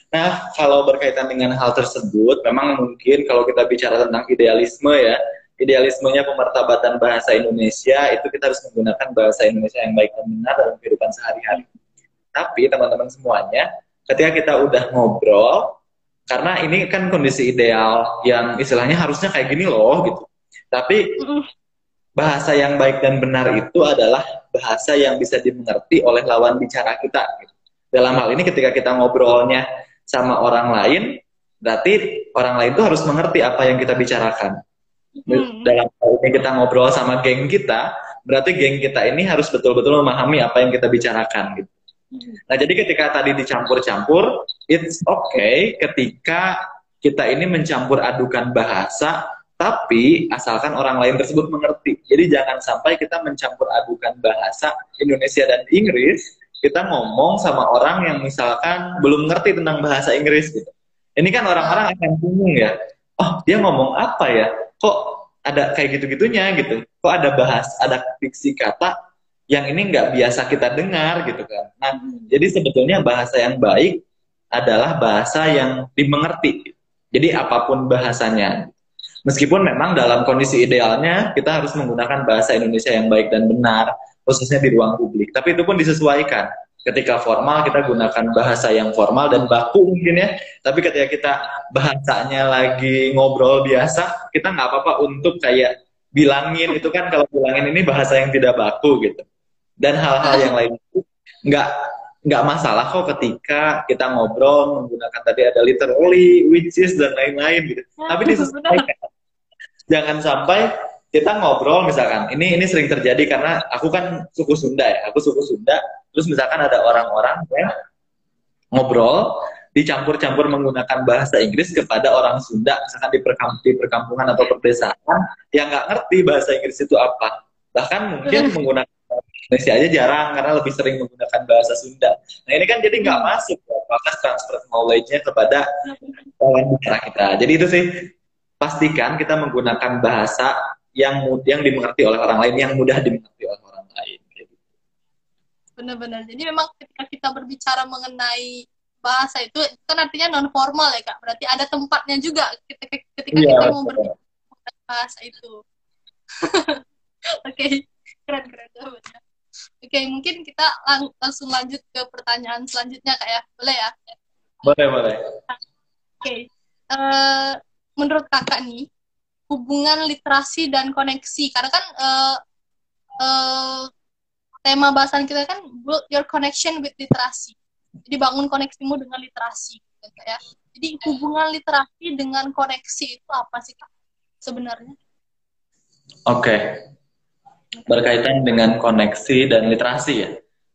Nah, kalau berkaitan dengan hal tersebut, memang mungkin kalau kita bicara tentang idealisme ya, idealismenya pemertabatan bahasa Indonesia itu kita harus menggunakan bahasa Indonesia yang baik dan benar dalam kehidupan sehari-hari. Tapi teman-teman semuanya, ketika kita udah ngobrol, karena ini kan kondisi ideal yang istilahnya harusnya kayak gini loh gitu. Tapi bahasa yang baik dan benar itu adalah bahasa yang bisa dimengerti oleh lawan bicara kita. Gitu. Dalam hal ini ketika kita ngobrolnya sama orang lain, berarti orang lain itu harus mengerti apa yang kita bicarakan. Hmm. Dalam hal ini kita ngobrol sama geng kita, berarti geng kita ini harus betul-betul memahami apa yang kita bicarakan gitu. Nah, jadi ketika tadi dicampur-campur, it's okay ketika kita ini mencampur adukan bahasa, tapi asalkan orang lain tersebut mengerti. Jadi jangan sampai kita mencampur adukan bahasa Indonesia dan Inggris, kita ngomong sama orang yang misalkan belum ngerti tentang bahasa Inggris gitu. Ini kan orang-orang akan bingung ya. Oh, dia ngomong apa ya? Kok ada kayak gitu-gitunya gitu? Kok ada bahas, ada diksi kata yang ini nggak biasa kita dengar gitu kan? Nah, jadi sebetulnya bahasa yang baik adalah bahasa yang dimengerti. Jadi apa pun bahasanya. Meskipun memang dalam kondisi idealnya kita harus menggunakan bahasa Indonesia yang baik dan benar, khususnya di ruang publik. Tapi itu pun disesuaikan. Ketika formal kita gunakan bahasa yang formal dan baku mungkin ya. Tapi ketika kita bahasanya lagi ngobrol biasa, kita nggak apa-apa untuk kayak bilangin itu kan kalau bilangin ini bahasa yang tidak baku gitu. Dan hal-hal yang lain itu nggak nggak masalah kok ketika kita ngobrol menggunakan tadi ada literally, which is dan lain-lain gitu. Tapi disesuaikan. Jangan sampai kita ngobrol misalkan ini ini sering terjadi karena aku kan suku Sunda ya aku suku Sunda terus misalkan ada orang-orang yang ngobrol dicampur-campur menggunakan bahasa Inggris kepada orang Sunda misalkan di, perkamp di perkampungan atau perdesaan yang nggak ngerti bahasa Inggris itu apa. Bahkan mungkin menggunakan Indonesia aja jarang karena lebih sering menggunakan bahasa Sunda. Nah ini kan jadi nggak hmm. masuk ya, maka transfer knowledge-nya kepada lawan bicara kita. Jadi itu sih pastikan kita menggunakan bahasa yang yang dimengerti oleh orang lain, yang mudah dimengerti oleh orang lain. Gitu.
Benar-benar. Jadi memang ketika kita berbicara mengenai bahasa itu kan artinya non formal ya kak. Berarti ada tempatnya juga ketika, ketika iya, kita mau berbicara bahasa itu. Oke, okay. keren keren Oke, okay, mungkin kita lang langsung lanjut ke pertanyaan selanjutnya kak ya. Boleh ya?
Boleh boleh.
Oke. Okay. Uh, eh, menurut kakak nih, hubungan literasi dan koneksi. Karena kan uh, uh, tema bahasan kita kan build your connection with literasi. Jadi bangun koneksimu dengan literasi gitu ya. Jadi hubungan literasi dengan koneksi itu apa sih kak sebenarnya?
Oke. Okay. berkaitan dengan koneksi dan literasi ya.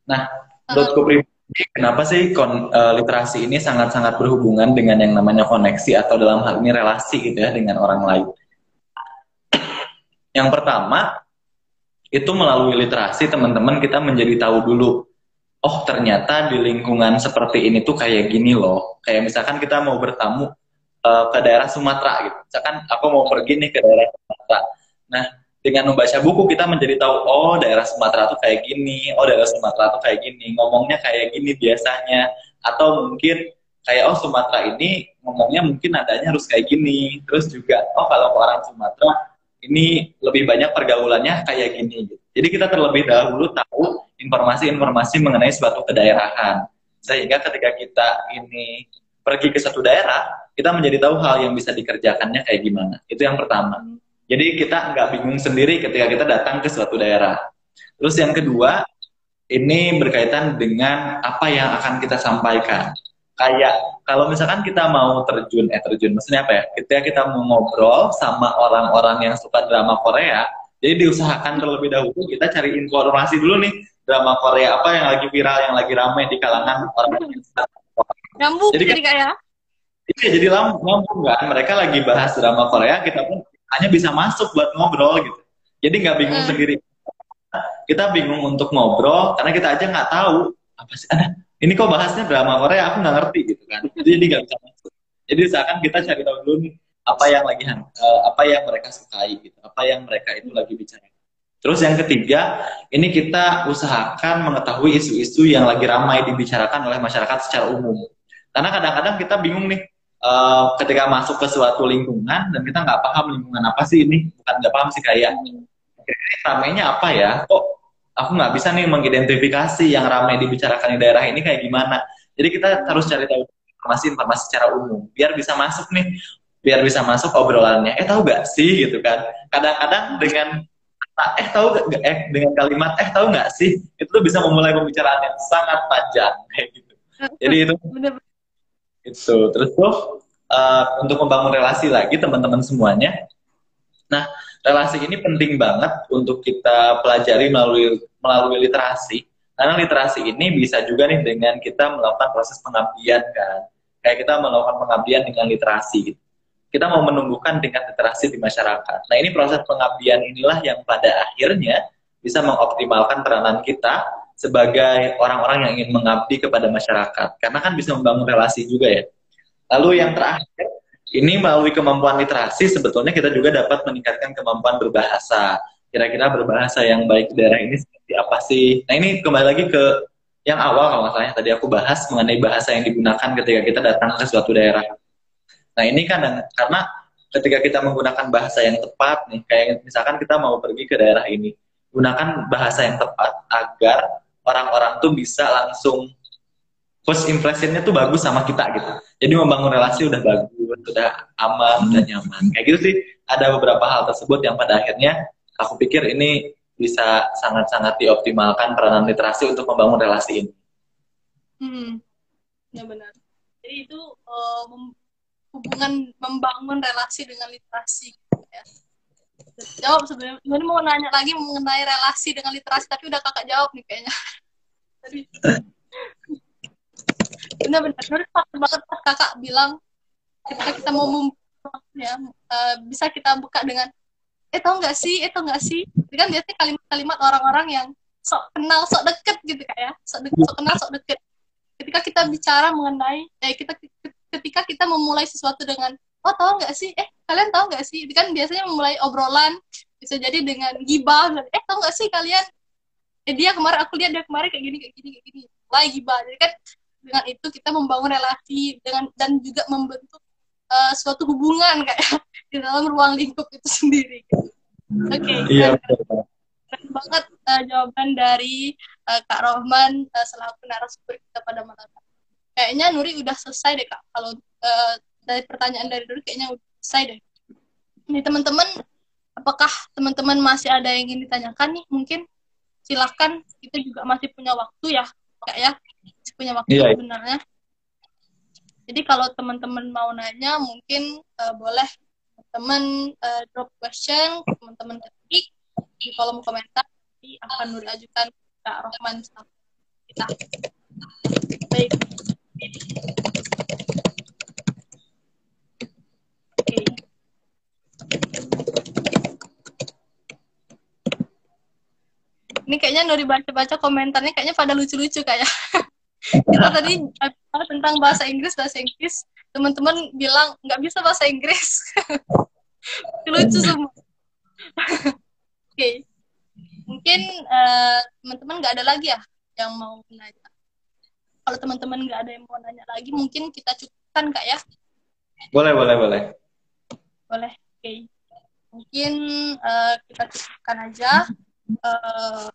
Nah menurutku pribadi kenapa sih kon, uh, literasi ini sangat-sangat berhubungan dengan yang namanya koneksi atau dalam hal ini relasi gitu ya dengan orang lain yang pertama, itu melalui literasi teman-teman kita menjadi tahu dulu, oh ternyata di lingkungan seperti ini tuh kayak gini loh. Kayak misalkan kita mau bertamu uh, ke daerah Sumatera gitu. Misalkan aku mau pergi nih ke daerah Sumatera. Nah, dengan membaca buku kita menjadi tahu, oh daerah Sumatera tuh kayak gini, oh daerah Sumatera tuh kayak gini, ngomongnya kayak gini biasanya. Atau mungkin kayak oh Sumatera ini ngomongnya mungkin adanya harus kayak gini terus juga oh kalau orang Sumatera ini lebih banyak pergaulannya kayak gini gitu. jadi kita terlebih dahulu tahu informasi-informasi mengenai suatu kedaerahan. Sehingga ketika kita ini pergi ke satu daerah kita menjadi tahu hal yang bisa dikerjakannya kayak gimana. Itu yang pertama. Jadi kita nggak bingung sendiri ketika kita datang ke suatu daerah. Terus yang kedua ini berkaitan dengan apa yang akan kita sampaikan kayak kalau misalkan kita mau terjun eh terjun maksudnya apa ya? Ketika kita mau ngobrol sama orang-orang yang suka drama Korea jadi diusahakan terlebih dahulu kita cari informasi dulu nih drama Korea apa yang lagi viral yang lagi ramai di kalangan orang
nyambung jadi, jadi kayak
iya jadi lambung kan? Mereka lagi bahas drama Korea kita pun hanya bisa masuk buat ngobrol gitu. Jadi nggak bingung hmm. sendiri. Kita bingung untuk ngobrol karena kita aja nggak tahu apa sih ada ini kok bahasnya drama? Korea aku nggak ngerti gitu kan. Jadi nggak bisa masuk. Jadi seakan kita cari tahu dulu nih apa yang lagi uh, apa yang mereka sukai gitu. Apa yang mereka itu lagi bicara terus yang ketiga ini kita usahakan mengetahui isu-isu yang lagi ramai dibicarakan oleh masyarakat secara umum. Karena kadang-kadang kita bingung nih uh, ketika masuk ke suatu lingkungan dan kita nggak paham lingkungan apa sih ini. Bukan nggak paham sih kayak ramainya apa ya? Kok aku nggak bisa nih mengidentifikasi yang ramai dibicarakan di daerah ini kayak gimana. Jadi kita harus cari tahu informasi-informasi secara umum biar bisa masuk nih, biar bisa masuk obrolannya. Eh tahu gak sih gitu kan? Kadang-kadang dengan eh tahu gak, eh dengan kalimat eh tahu nggak sih itu tuh bisa memulai pembicaraan yang sangat panjang kayak gitu. Jadi itu itu terus tuh uh, untuk membangun relasi lagi teman-teman semuanya. Nah relasi ini penting banget untuk kita pelajari melalui melalui literasi. Karena literasi ini bisa juga nih dengan kita melakukan proses pengabdian kan. Kayak kita melakukan pengabdian dengan literasi gitu. kita mau menumbuhkan tingkat literasi di masyarakat. Nah ini proses pengabdian inilah yang pada akhirnya bisa mengoptimalkan peranan kita sebagai orang-orang yang ingin mengabdi kepada masyarakat. Karena kan bisa membangun relasi juga ya. Lalu yang terakhir ini melalui kemampuan literasi sebetulnya kita juga dapat meningkatkan kemampuan berbahasa. Kira-kira berbahasa yang baik di daerah ini seperti apa sih? Nah ini kembali lagi ke yang awal kalau misalnya tadi aku bahas mengenai bahasa yang digunakan ketika kita datang ke suatu daerah. Nah ini kan karena ketika kita menggunakan bahasa yang tepat nih, kayak misalkan kita mau pergi ke daerah ini, gunakan bahasa yang tepat agar orang-orang tuh bisa langsung first impressionnya tuh bagus sama kita gitu. Jadi membangun relasi udah bagus, udah aman, udah nyaman. Kayak gitu sih. Ada beberapa hal tersebut yang pada akhirnya aku pikir ini bisa sangat-sangat dioptimalkan peranan literasi untuk membangun relasi ini.
Hmm, ya benar. Jadi itu uh, hubungan membangun relasi dengan literasi. Gitu ya. Jawab sebenarnya. Ini mau nanya lagi mengenai relasi dengan literasi, tapi udah kakak jawab nih kayaknya. Tadi benar-benar harus banget pas kakak bilang ketika kita mau ya uh, bisa kita buka dengan eh tau nggak sih? Eh tau nggak sih? Itu kan biasanya kalimat-kalimat orang-orang yang sok kenal sok deket gitu kayak sok deket sok kenal sok deket. Ketika kita bicara mengenai eh kita ketika kita memulai sesuatu dengan oh tau nggak sih? Eh kalian tau nggak sih? Itu kan biasanya memulai obrolan bisa jadi dengan gibah eh tau nggak sih kalian? Eh dia kemarin aku lihat dia kemarin kayak gini kayak gini kayak gini. Mulai gibah. Jadi kan dengan itu kita membangun relasi dengan dan juga membentuk uh, suatu hubungan kayak di dalam ruang lingkup itu sendiri. Oke. Okay, iya. Keren banget uh, jawaban dari uh, Kak Rohman uh, selaku narasumber kita pada malam Kayaknya Nuri udah selesai deh Kak. Kalau uh, dari pertanyaan dari Nuri kayaknya udah selesai deh. Ini teman-teman, apakah teman-teman masih ada yang ingin ditanyakan nih? Mungkin silahkan kita juga masih punya waktu ya, Kak ya punya waktu yeah. sebenarnya. Jadi kalau teman-teman mau nanya mungkin uh, boleh teman uh, drop question teman-teman ketik di kolom komentar. Nanti akan Nur ajukan Kak Rohman kita. Baik. Oke. Ini kayaknya Nuri baca-baca komentarnya kayaknya pada lucu-lucu kayak kita tadi tentang bahasa Inggris bahasa Inggris. Teman-teman bilang nggak bisa bahasa Inggris. Lucu semua. Oke. Okay. mungkin uh, teman-teman nggak ada lagi ya yang mau nanya? Kalau teman-teman nggak ada yang mau nanya lagi mungkin kita cukupkan kak ya.
Boleh boleh boleh.
Boleh. Oke. Okay. mungkin uh, kita cukupkan aja. Uh,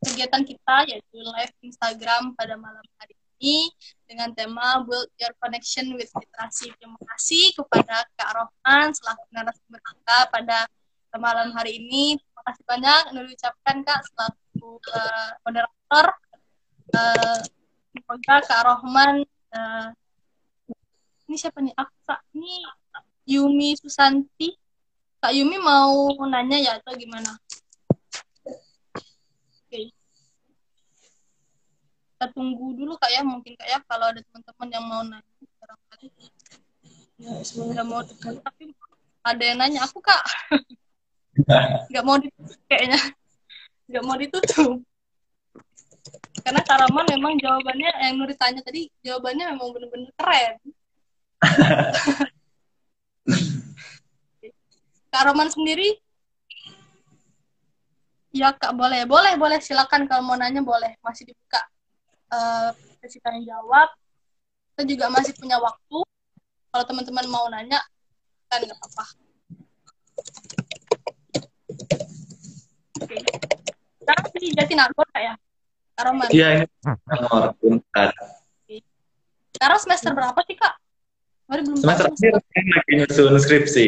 kegiatan kita yaitu live Instagram pada malam hari ini dengan tema Build Your Connection with Literasi. Terima kasih kepada Kak Rohman selaku narasumber kita pada malam hari ini. Terima kasih banyak yang ucapkan Kak selaku uh, moderator. Uh, semoga Kak Rohman uh, ini siapa nih? Aku Kak ini Yumi Susanti. Kak Yumi mau nanya ya atau gimana? Kita tunggu dulu kak ya. Mungkin kak ya kalau ada teman-teman yang mau nanya barangkali. Ya sebenarnya mau dekat tapi ada yang nanya aku kak. Nggak mau ditutup kayaknya. Nggak mau ditutup. Karena Karaman memang jawabannya yang Nuri tanya tadi jawabannya memang benar-benar keren. Karaman sendiri? Ya kak boleh. Boleh boleh. Silakan kalau mau nanya boleh. Masih dibuka uh, sesi tanya jawab kita juga masih punya waktu kalau teman-teman mau nanya kan nggak apa-apa Oke. Sekarang di Jatinangor kak ya? Karoman.
Iya, nomor Unpad.
Sekarang semester berapa sih kak? Mari belum
semester akhir lagi nyusun skripsi.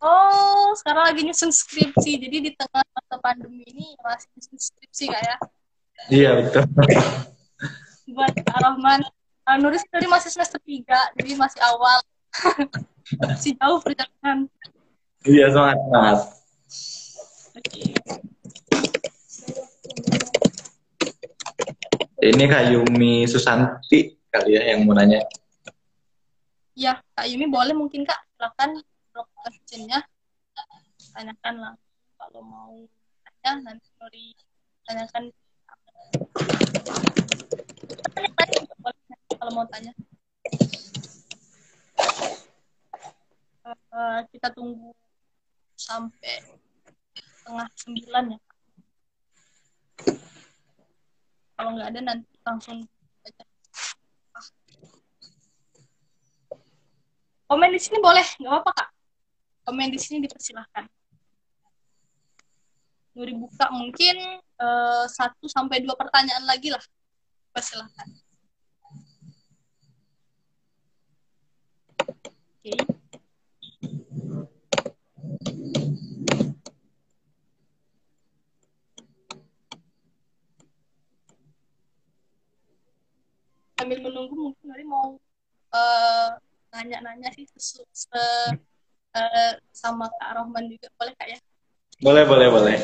Oh, sekarang lagi nyusun skripsi. Jadi di tengah masa pandemi ini masih nyusun skripsi kak ya?
Iya, betul
buat Rahman. Uh, Nuris tadi masih semester 3, jadi masih awal. masih jauh perjalanan.
Iya, semangat, semangat.
Okay.
Ini Kak Yumi Susanti kali ya yang mau nanya.
Iya, Kak Yumi boleh mungkin Kak, silakan questionnya tanyakan lah kalau mau tanya nanti Nuri tanyakan kalau mau tanya. Uh, kita tunggu sampai setengah sembilan ya. Kalau nggak ada nanti langsung baca. Komen di sini boleh nggak apa-apa kak. Komen di sini dipersilahkan. Nuri buka mungkin uh, satu sampai dua pertanyaan lagi lah persilahkan Oke. Okay. Sambil menunggu mungkin Nuri mau nanya nanya-nanya sih se, se uh, sama Kak Rohman juga boleh Kak ya?
Boleh, boleh, boleh.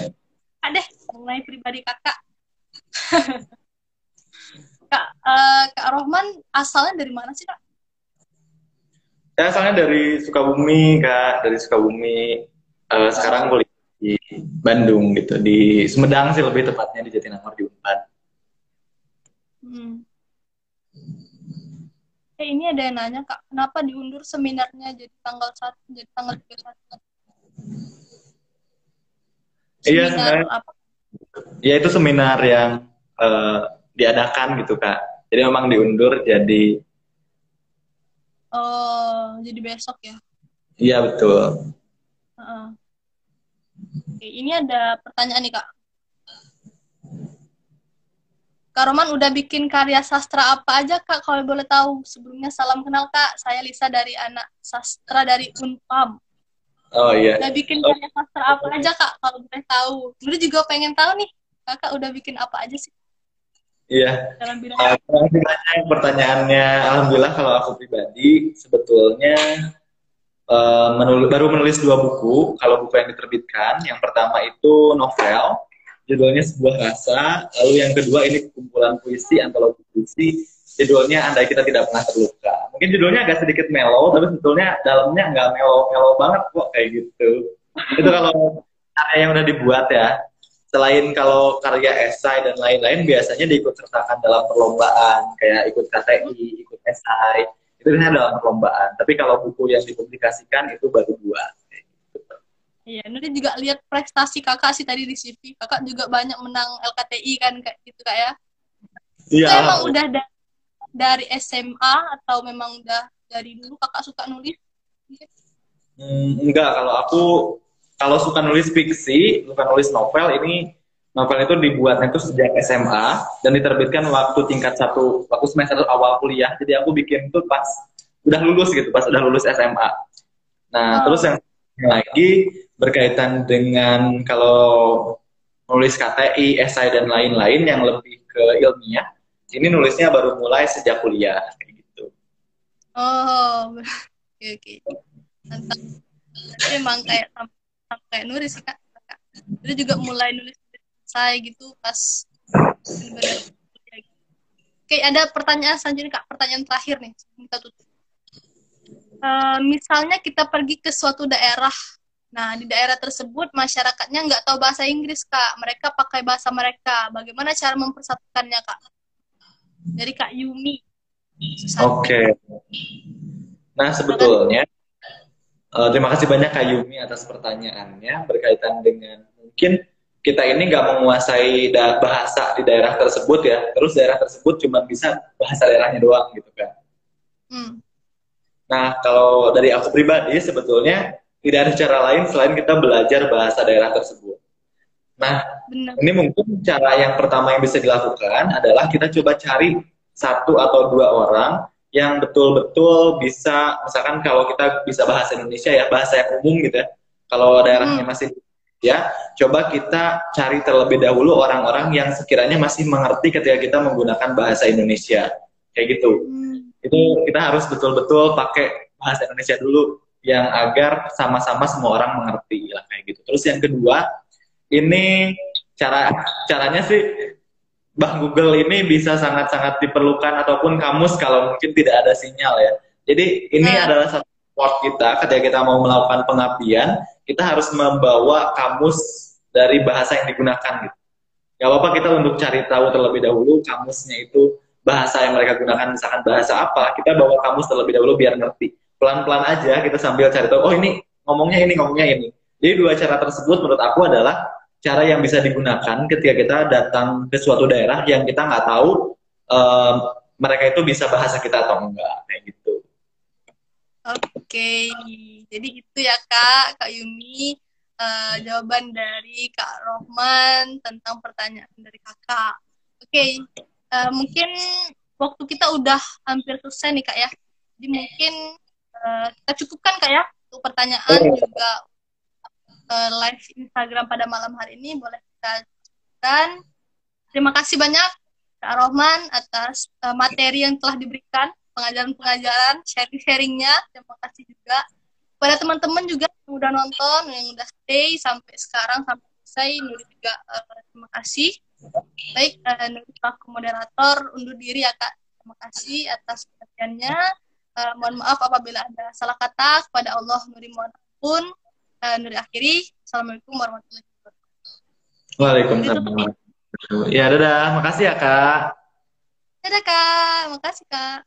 Ada mengenai pribadi Kakak. Kak, uh, Kak Rohman asalnya dari mana sih Kak?
Saya asalnya dari Sukabumi, Kak. Dari Sukabumi. Uh, sekarang kuliah di Bandung gitu. Di Sumedang sih lebih tepatnya di Jatinangor di Unpad.
Hmm. Eh, ini ada yang nanya, Kak, kenapa diundur seminarnya jadi tanggal 1, jadi tanggal 31?
Iya, sebenarnya. Apa? Ya, itu seminar yang uh, diadakan gitu, Kak. Jadi memang diundur jadi
Oh, jadi besok ya?
Iya betul.
Uh-uh. Oke, ini ada pertanyaan nih kak. Kak Roman udah bikin karya sastra apa aja kak kalau boleh tahu? Sebelumnya salam kenal kak, saya Lisa dari anak sastra dari Unpam.
Oh iya.
Udah bikin karya sastra apa aja kak kalau boleh tahu? Dulu juga pengen tahu nih, kakak udah bikin apa aja sih?
Iya. Dalam bidang uh, pertanyaannya, alhamdulillah kalau aku pribadi sebetulnya uh, menul baru menulis dua buku. Kalau buku yang diterbitkan, yang pertama itu novel, judulnya sebuah rasa. Lalu yang kedua ini kumpulan puisi, antologi puisi, judulnya Andai Kita Tidak Pernah Terluka. Mungkin judulnya agak sedikit mellow, tapi sebetulnya dalamnya nggak mellow-mellow banget kok kayak gitu. itu kalau karya yang udah dibuat ya selain kalau karya esai dan lain-lain biasanya diikut sertakan dalam perlombaan kayak ikut KTI, ikut esai itu biasanya dalam perlombaan. Tapi kalau buku yang dipublikasikan itu baru dua.
Iya, nanti juga lihat prestasi kakak sih tadi di CV. Kakak juga banyak menang LKTI kan kayak gitu kak ya? Iya. Emang udah da dari SMA atau memang udah dari dulu kakak suka nulis?
Hmm, enggak, kalau aku kalau suka nulis fiksi, suka nulis novel ini novel itu dibuatnya itu sejak SMA dan diterbitkan waktu tingkat satu waktu semester awal kuliah. Jadi aku bikin itu pas udah lulus gitu, pas udah lulus SMA. Nah, oh. terus yang lagi berkaitan dengan kalau nulis KTI, esai dan lain-lain yang lebih ke ilmiah. Ini nulisnya baru mulai sejak kuliah kayak gitu.
Oh, oke oke. Mantap. Emang kayak kayak nulis sih kak. Itu juga mulai nulis saya gitu pas Oke, ada pertanyaan selanjutnya kak. Pertanyaan terakhir nih, kita tutup. Uh, misalnya kita pergi ke suatu daerah Nah, di daerah tersebut masyarakatnya nggak tahu bahasa Inggris, Kak. Mereka pakai bahasa mereka. Bagaimana cara mempersatukannya, Kak? Dari Kak Yumi.
Oke. Okay. Nah, sebetulnya uh, terima kasih banyak Kak Yumi atas pertanyaannya berkaitan dengan mungkin kita ini nggak menguasai bahasa di daerah tersebut ya. Terus daerah tersebut cuma bisa bahasa daerahnya doang gitu kan. Hmm. Nah, kalau dari aku pribadi sebetulnya tidak ada cara lain selain kita belajar bahasa daerah tersebut. Nah, Benar. ini mungkin cara yang pertama yang bisa dilakukan adalah kita coba cari satu atau dua orang yang betul-betul bisa, misalkan kalau kita bisa bahasa Indonesia ya, bahasa yang umum gitu ya. Kalau daerahnya hmm. masih ya, coba kita cari terlebih dahulu orang-orang yang sekiranya masih mengerti ketika kita menggunakan bahasa Indonesia. Kayak gitu. Hmm. Itu kita harus betul-betul pakai bahasa Indonesia dulu yang agar sama-sama semua orang mengerti lah kayak gitu. Terus yang kedua, ini cara caranya sih Bah Google ini bisa sangat-sangat diperlukan ataupun kamus kalau mungkin tidak ada sinyal ya. Jadi ini hmm. adalah satu support kita ketika kita mau melakukan pengabdian, kita harus membawa kamus dari bahasa yang digunakan gitu. Gak apa-apa kita untuk cari tahu terlebih dahulu kamusnya itu bahasa yang mereka gunakan misalkan bahasa apa, kita bawa kamus terlebih dahulu biar ngerti pelan-pelan aja kita sambil cari tahu oh ini ngomongnya ini ngomongnya ini jadi dua cara tersebut menurut aku adalah cara yang bisa digunakan ketika kita datang ke suatu daerah yang kita nggak tahu um, mereka itu bisa bahasa kita atau enggak kayak gitu.
Oke jadi itu ya kak kak Yumi. Uh, jawaban dari kak Rohman tentang pertanyaan dari kakak. Oke uh, mungkin waktu kita udah hampir selesai nih kak ya. Jadi mungkin uh, kita cukupkan kak ya untuk pertanyaan oh. juga uh, live Instagram pada malam hari ini boleh kita cukupkan. Terima kasih banyak Kak Rohman atas uh, materi yang telah diberikan, pengajaran-pengajaran, sharing-sharingnya. Terima kasih juga pada teman-teman juga yang udah nonton, yang udah stay sampai sekarang sampai selesai. Nuri juga uh, terima kasih. Baik, uh, Nuri selaku moderator undur diri ya Kak. Terima kasih atas perhatiannya. Uh, mohon maaf apabila ada salah kata kepada Allah Nuri mohon pun uh, Nuri akhiri. Assalamualaikum warahmatullahi wabarakatuh.
Waalaikumsalam. Ya dadah, makasih ya kak.
Dadah kak, makasih kak.